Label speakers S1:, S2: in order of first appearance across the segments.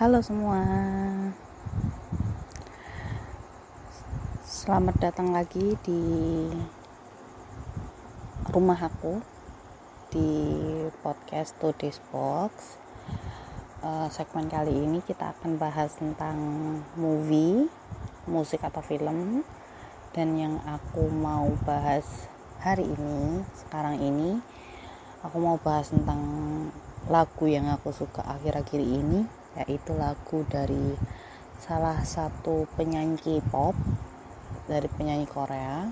S1: Halo semua. Selamat datang lagi di rumah aku Di podcast Today's Box. Eh, Segmen kali ini kita akan bahas tentang movie Musik atau film. Dan yang aku mau bahas hari ini Sekarang ini Aku mau bahas tentang lagu yang aku suka akhir-akhir ini yaitu lagu dari salah satu penyanyi K-pop dari penyanyi Korea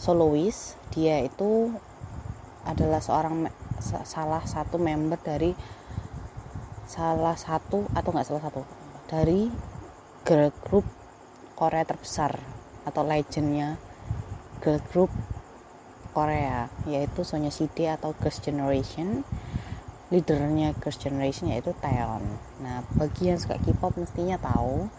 S1: solois dia itu adalah seorang salah satu member dari salah satu atau nggak salah satu dari girl group Korea terbesar atau legendnya girl group Korea yaitu Sonyaside atau Girls' Generation leadernya Girls' Generation yaitu Taeyeon. Nah, bagi yang suka K-pop mestinya tahu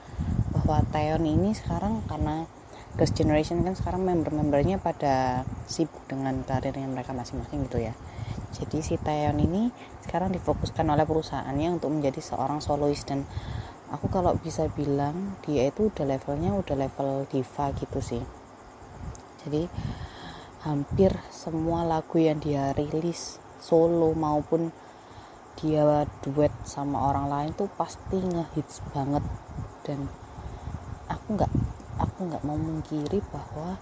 S1: bahwa Taeyeon ini sekarang karena Girls' Generation kan sekarang member-membernya pada sibuk dengan karirnya mereka masing-masing gitu ya. Jadi si Taeyeon ini sekarang difokuskan oleh perusahaannya untuk menjadi seorang solois dan aku kalau bisa bilang dia itu udah levelnya udah level diva gitu sih. Jadi hampir semua lagu yang dia rilis solo maupun dia duet sama orang lain tuh pasti ngehits banget. Dan aku nggak aku nggak mau mengkiri bahwa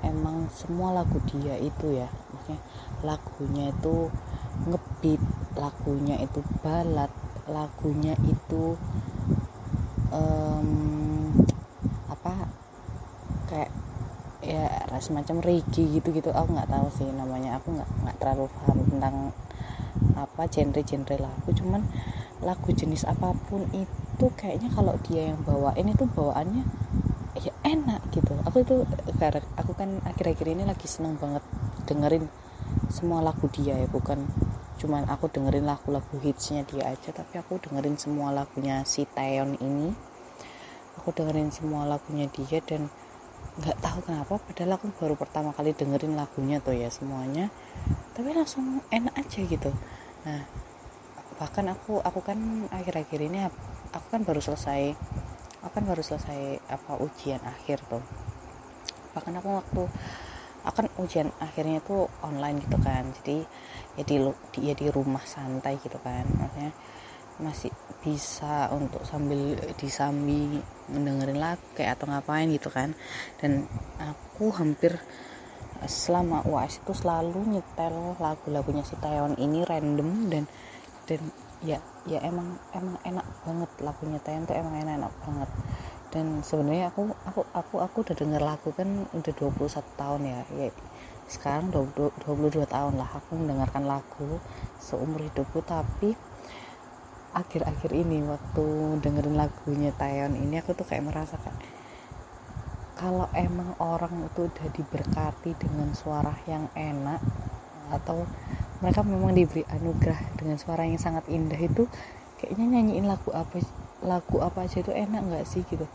S1: emang semua lagu dia itu ya maksudnya lagunya itu ngebeat lagunya itu balad lagunya itu em, apa kayak ya semacam reggae gitu gitu aku nggak tahu sih namanya aku nggak nggak terlalu paham tentang apa genre-genre lagu cuman lagu jenis apa pun itu kayaknya kalau dia yang bawain itu bawaannya ya enak gitu. Aku itu aku kan akhir-akhir ini lagi seneng banget dengerin semua lagu dia ya bukan cuman aku dengerin lagu-lagu hitsnya dia aja tapi aku dengerin semua lagunya si Taeyeon ini. Aku dengerin semua lagunya dia dan nggak tahu kenapa padahal aku baru pertama kali dengerin lagunya tuh ya semuanya. Tapi langsung enak aja gitu nah bahkan aku aku kan akhir-akhir ini aku kan baru selesai aku kan baru selesai apa ujian akhir tuh. Bahkan aku waktu akan ujian akhirnya tuh online gitu kan jadi ya di lu- di- ya di rumah santai gitu kan maksudnya masih bisa untuk sambil disambi mendengerin lagu kayak atau ngapain gitu kan. Dan aku hampir selama UAS itu selalu nyetel lagu-lagunya si Taeyeon ini random dan dan ya ya emang emang enak banget lagunya Taeyeon tuh emang enak, enak banget. Dan sebenarnya aku aku aku aku udah denger lagu kan udah 21 tahun ya ya sekarang 20, 22 tahun lah aku mendengarkan lagu seumur hidupku. Tapi akhir-akhir ini waktu dengerin lagunya Taeyeon ini aku tuh kayak merasa kayak kalau emang orang itu udah diberkati dengan suara yang enak atau mereka memang diberi anugerah dengan suara yang sangat indah itu kayaknya nyanyiin lagu apa lagu apa aja itu enak nggak sih gitu.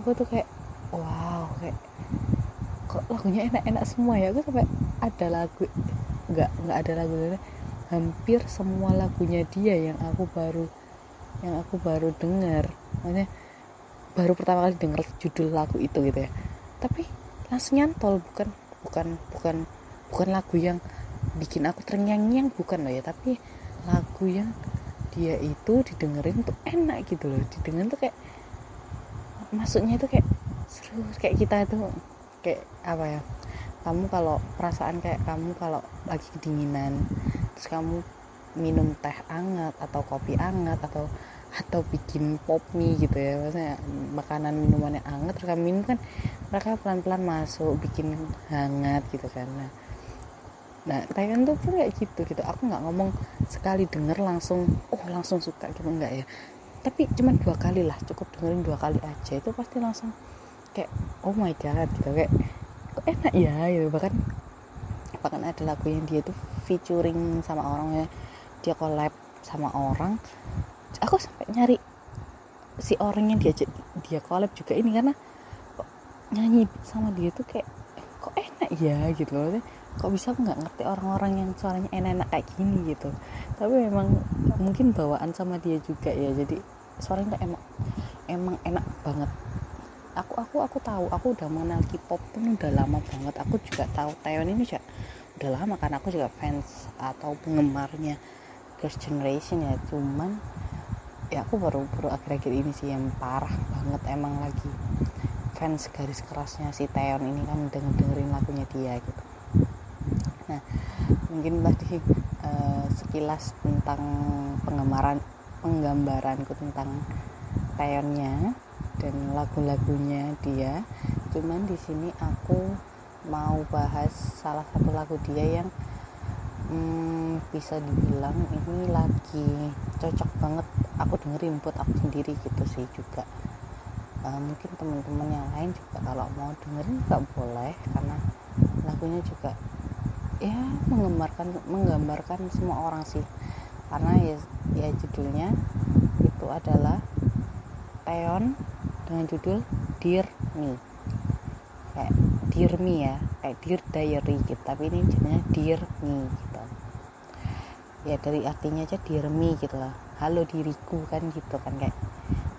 S1: Aku tuh kayak wow kayak kok lagunya enak-enak semua ya? Aku sampai ada lagu nggak nggak ada lagu hampir semua lagunya dia yang aku baru yang aku baru dengar maksudnya baru pertama kali dengar judul lagu itu gitu ya tapi langsung nyantol bukan bukan bukan bukan lagu yang bikin aku terngiang-ngiang bukan loh ya. Tapi lagu yang dia itu didengerin tuh enak gitu loh. Didengerin tuh kayak masuknya itu kayak seru kayak kita itu kayak apa ya kamu kalau perasaan kayak kamu kalau lagi kedinginan terus kamu minum teh hangat atau kopi hangat atau atau bikin pop mie gitu ya. Maksudnya makanan minumannya hangat terus kamu minum kan mereka pelan-pelan masuk bikin hangat gitu kan. Nah nah Taeyeon tuh pun kayak gitu gitu. Aku nggak ngomong sekali denger langsung oh langsung suka gitu enggak ya. Tapi cuma dua kali lah cukup dengerin dua kali aja itu pasti langsung kayak oh my god gitu. Kayak kok enak ya gitu. Bahkan bahkan ada lagu yang dia tuh featuring sama orang ya. Dia collab sama orang aku sampai nyari si orang yang diajak dia collab juga ini karena kok nyanyi sama dia tuh kayak kok enak ya gitu loh. Kok bisa aku nggak ngerti orang-orang yang suaranya enak-enak kayak gini gitu. Tapi memang mungkin bawaan sama dia juga ya jadi suaranya emang emang enak banget. Aku aku aku tahu aku udah mengenal K-pop pun udah lama banget. Aku juga tahu Taiwan ini juga udah lama karena aku juga fans atau penggemarnya Girls Generation ya. Cuman ya aku baru baru akhir-akhir ini sih yang parah banget. Emang lagi fans garis kerasnya si Taeyeon ini kan denger dengerin lagunya dia gitu. Nah mungkin tadi uh, sekilas tentang penggambaran penggambaranku tentang Taeyeonnya dan lagu-lagunya dia. Cuman di sini aku mau bahas salah satu lagu dia yang hmm, bisa dibilang ini lagi cocok banget. Aku dengerin buat aku sendiri gitu sih juga. Uh, mungkin teman-teman yang lain juga kalau mau dengerin nggak boleh karena lagunya juga ya menggambarkan menggambarkan semua orang sih. Karena ya ya judulnya itu adalah Teon dengan judul Dear Me. Kayak Dear Me ya kayak Dear Diary gitu. Tapi ini judulnya Dear Me. gitu ya dari artinya aja Me gitu lah halo diriku kan gitu kan kayak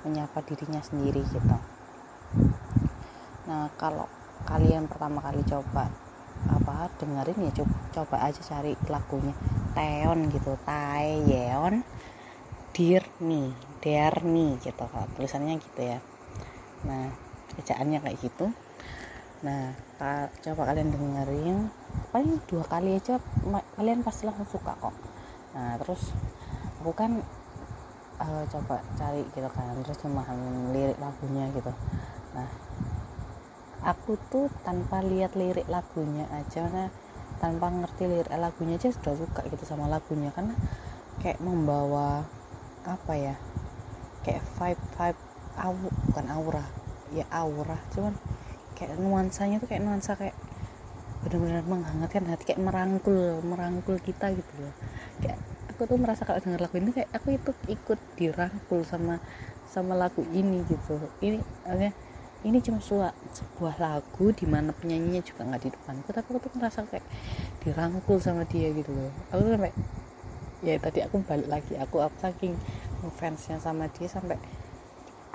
S1: menyapa dirinya sendiri gitu. Nah kalau kalian pertama kali coba apa dengerin ya coba, coba aja cari lagunya. Teon gitu Taeyeon Dear Me gitu kalau tulisannya gitu ya. Nah ejaannya kayak gitu. Nah coba kalian dengerin. Paling dua kali aja kalian pasti langsung suka kok nah terus aku kan uh, coba cari gitu kan terus cemahan lirik lagunya gitu. Nah aku tuh tanpa lihat lirik lagunya aja nah, tanpa ngerti lirik lagunya aja sudah suka gitu sama lagunya karena kayak membawa apa ya kayak vibe vibe au bukan aura ya aura cuman kayak nuansanya tuh kayak nuansa kayak benar-benar menghangatkan hati kayak merangkul merangkul kita gitu loh aku tuh merasa kalau denger lagu ini kayak aku itu ikut dirangkul sama sama lagu ini gitu. Ini artinya ini cuma suah, sebuah lagu di mana penyanyinya juga nggak di depanku tapi aku tuh ngerasa kayak dirangkul sama dia gitu loh. Aku tuh sampai ya tadi aku balik lagi aku aku saking fansnya sama dia sampai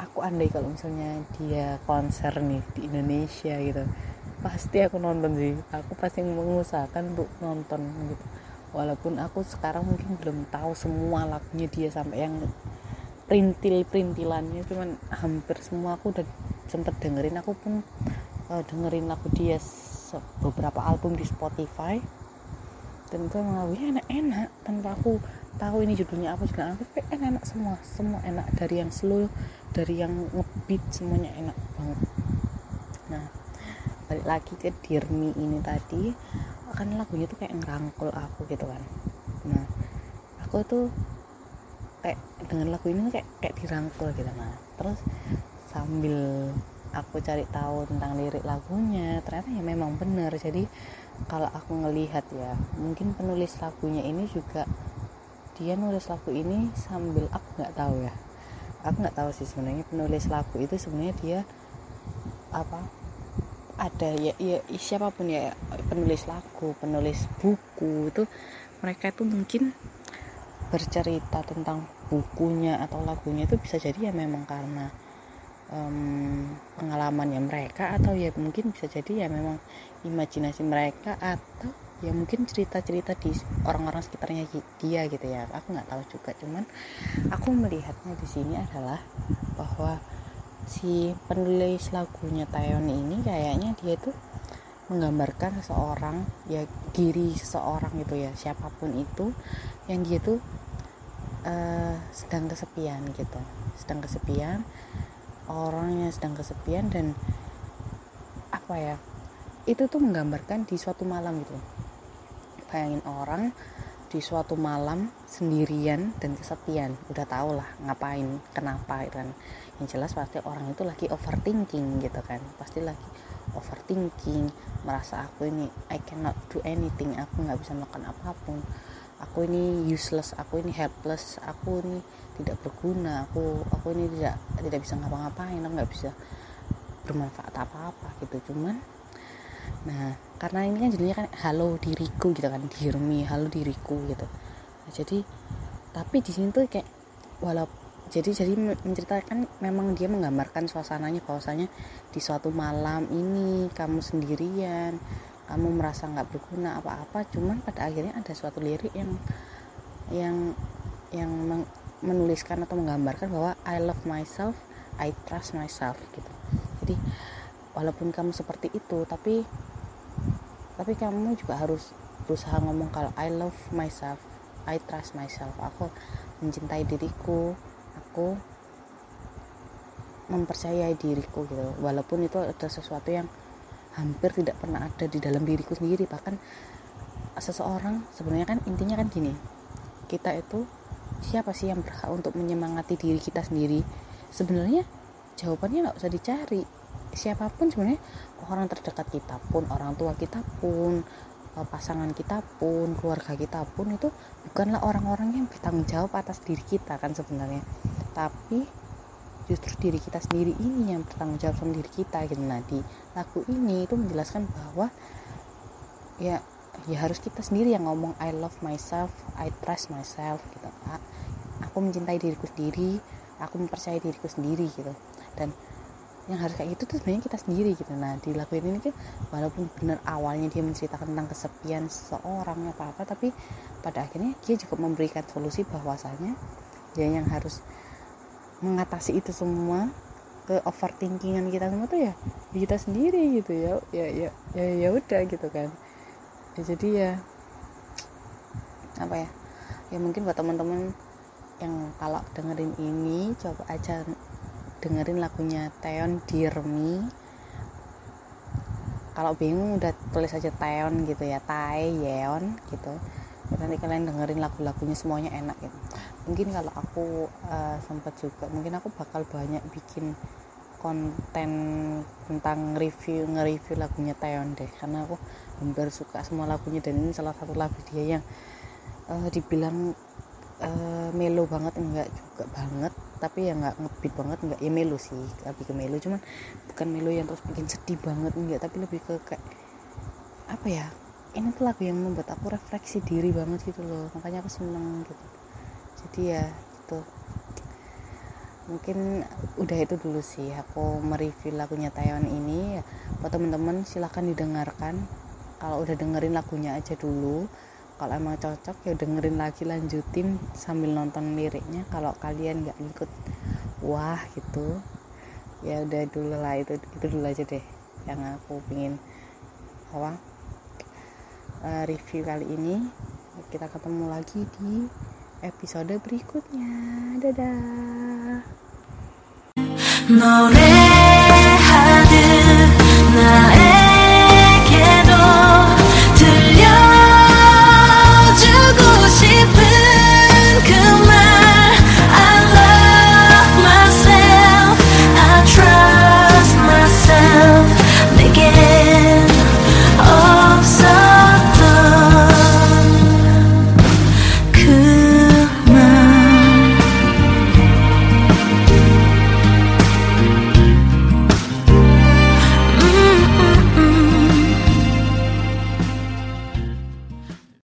S1: aku andai kalau misalnya dia konser nih di Indonesia gitu pasti aku nonton sih. Aku pasti mengusahakan untuk nonton gitu walaupun aku sekarang mungkin belum tahu semua lagunya dia sampai yang perintil perintilannya cuman hampir semua aku udah sempet dengerin. Aku pun uh, dengerin lagu dia beberapa album di Spotify. Dan itu emang enak-enak tanpa aku tahu ini judulnya apa juga aku enak-enak semua semua enak. Dari yang slow dari yang ngebeat semuanya enak banget. Nah balik lagi ke Dirmi ini tadi kan lagunya tuh kayak ngerangkul aku gitu kan. Nah aku tuh kayak dengan lagu ini kayak kayak dirangkul gitu nah terus sambil aku cari tahu tentang lirik lagunya ternyata ya memang benar. Jadi kalau aku ngelihat ya mungkin penulis lagunya ini juga dia nulis lagu ini sambil aku nggak tahu ya. Aku nggak tahu sih sebenarnya penulis lagu itu sebenarnya dia apa ada ya, ya siapa pun ya penulis lagu penulis buku itu mereka itu mungkin bercerita tentang bukunya atau lagunya itu bisa jadi ya memang karena um, pengalamannya mereka atau ya mungkin bisa jadi ya memang imajinasi mereka atau ya mungkin cerita-cerita di orang-orang sekitarnya dia gitu ya. Aku nggak tahu juga cuman aku melihatnya di sini adalah bahwa si penulis lagunya Taeyeon ini kayaknya dia tuh menggambarkan seseorang ya diri seseorang gitu ya siapa pun itu yang dia tuh uh, sedang kesepian gitu. Sedang kesepian orang yang sedang kesepian dan apa ya itu tuh menggambarkan di suatu malam gitu. Bayangin orang di suatu malam sendirian dan kesepian. Udah tau lah ngapain kenapa dan yang jelas pasti orang itu lagi overthinking gitu kan. Pasti lagi overthinking merasa aku ini I cannot do anything aku nggak bisa melakukan apa pun. Aku ini useless aku ini helpless aku ini tidak berguna aku aku ini tidak tidak bisa ngapa-ngapain aku nggak bisa bermanfaat apa-apa gitu. Cuman nah karena ini kan judulnya kan halo diriku gitu kan dirmi halo diriku gitu. Nah, jadi tapi di sini tuh kayak walau jadi jadi menceritakan memang dia menggambarkan suasananya bahwasanya di suatu malam ini kamu sendirian kamu merasa nggak berguna apa-apa cuman pada akhirnya ada suatu lirik yang yang yang menuliskan atau menggambarkan bahwa I love myself I trust myself gitu. Jadi walaupun kamu seperti itu tapi tapi kamu juga harus berusaha ngomong kalau I love myself I trust myself. Aku mencintai diriku aku mempercayai diriku gitu. Walaupun itu ada sesuatu yang hampir tidak pernah ada di dalam diriku sendiri. Bahkan seseorang sebenarnya kan intinya kan gini kita itu siapa sih yang berhak untuk menyemangati diri kita sendiri? Sebenarnya jawabannya nggak usah dicari siapa pun sebenarnya orang terdekat kita pun orang tua kita pun eh, pasangan kita pun keluarga kita pun itu bukanlah orang-orang yang bertanggung jawab atas diri kita kan sebenarnya. Tapi justru diri kita sendiri ini yang bertanggung jawab sama diri kita gitu. Nah di lagu ini itu menjelaskan bahwa ya ya harus kita sendiri yang ngomong I love myself I trust myself gitu. Aku mencintai diriku sendiri aku mempercayai diriku sendiri gitu. Dan yang harus kayak gitu tuh sebenarnya kita sendiri gitu. Nah di lagu ini kan walaupun benar awalnya dia menceritakan tentang kesepian seseorang apa apa tapi pada akhirnya dia juga memberikan solusi bahwasanya dia yang harus mengatasi itu semua ke overthinkingan kita semua tuh ya kita sendiri gitu ya ya ya ya ya udah gitu kan. Ya, jadi ya apa ya ya mungkin buat teman-teman yang kalau dengerin ini coba aja dengerin lagunya Teon Dirmi kalau bingung udah tulis aja Teon gitu ya Tae Yeon gitu. Ya, nanti kalian dengerin lagu-lagunya semuanya enak gitu. Mungkin kalau aku uh, sempat juga mungkin aku bakal banyak bikin konten tentang review nge-review lagunya Taeyeon deh. Karena aku hampir suka semua lagunya dan ini salah satu lagu dia yang uh, dibilang uh, melo banget enggak juga banget. Tapi ya nggak ngebeat banget nggak ya melo sih lebih ke melo cuman bukan melo yang terus bikin sedih banget enggak. Tapi lebih ke kayak apa ya ini tuh lagu yang membuat aku refleksi diri banget gitu loh. Makanya aku seneng gitu. Jadi ya gitu. Mungkin udah itu dulu sih. Aku mereview lagunya Taiwan ini. Buat temen-temen silahkan didengarkan. Kalau udah dengerin lagunya aja dulu kalau emang cocok ya dengerin lagi lanjutin sambil nonton liriknya. Kalau kalian nggak ikut wah gitu. Ya udah dulu lah itu itu dulu aja deh yang aku pingin apa uh, review kali ini. Kita ketemu lagi di episode berikutnya. Dadah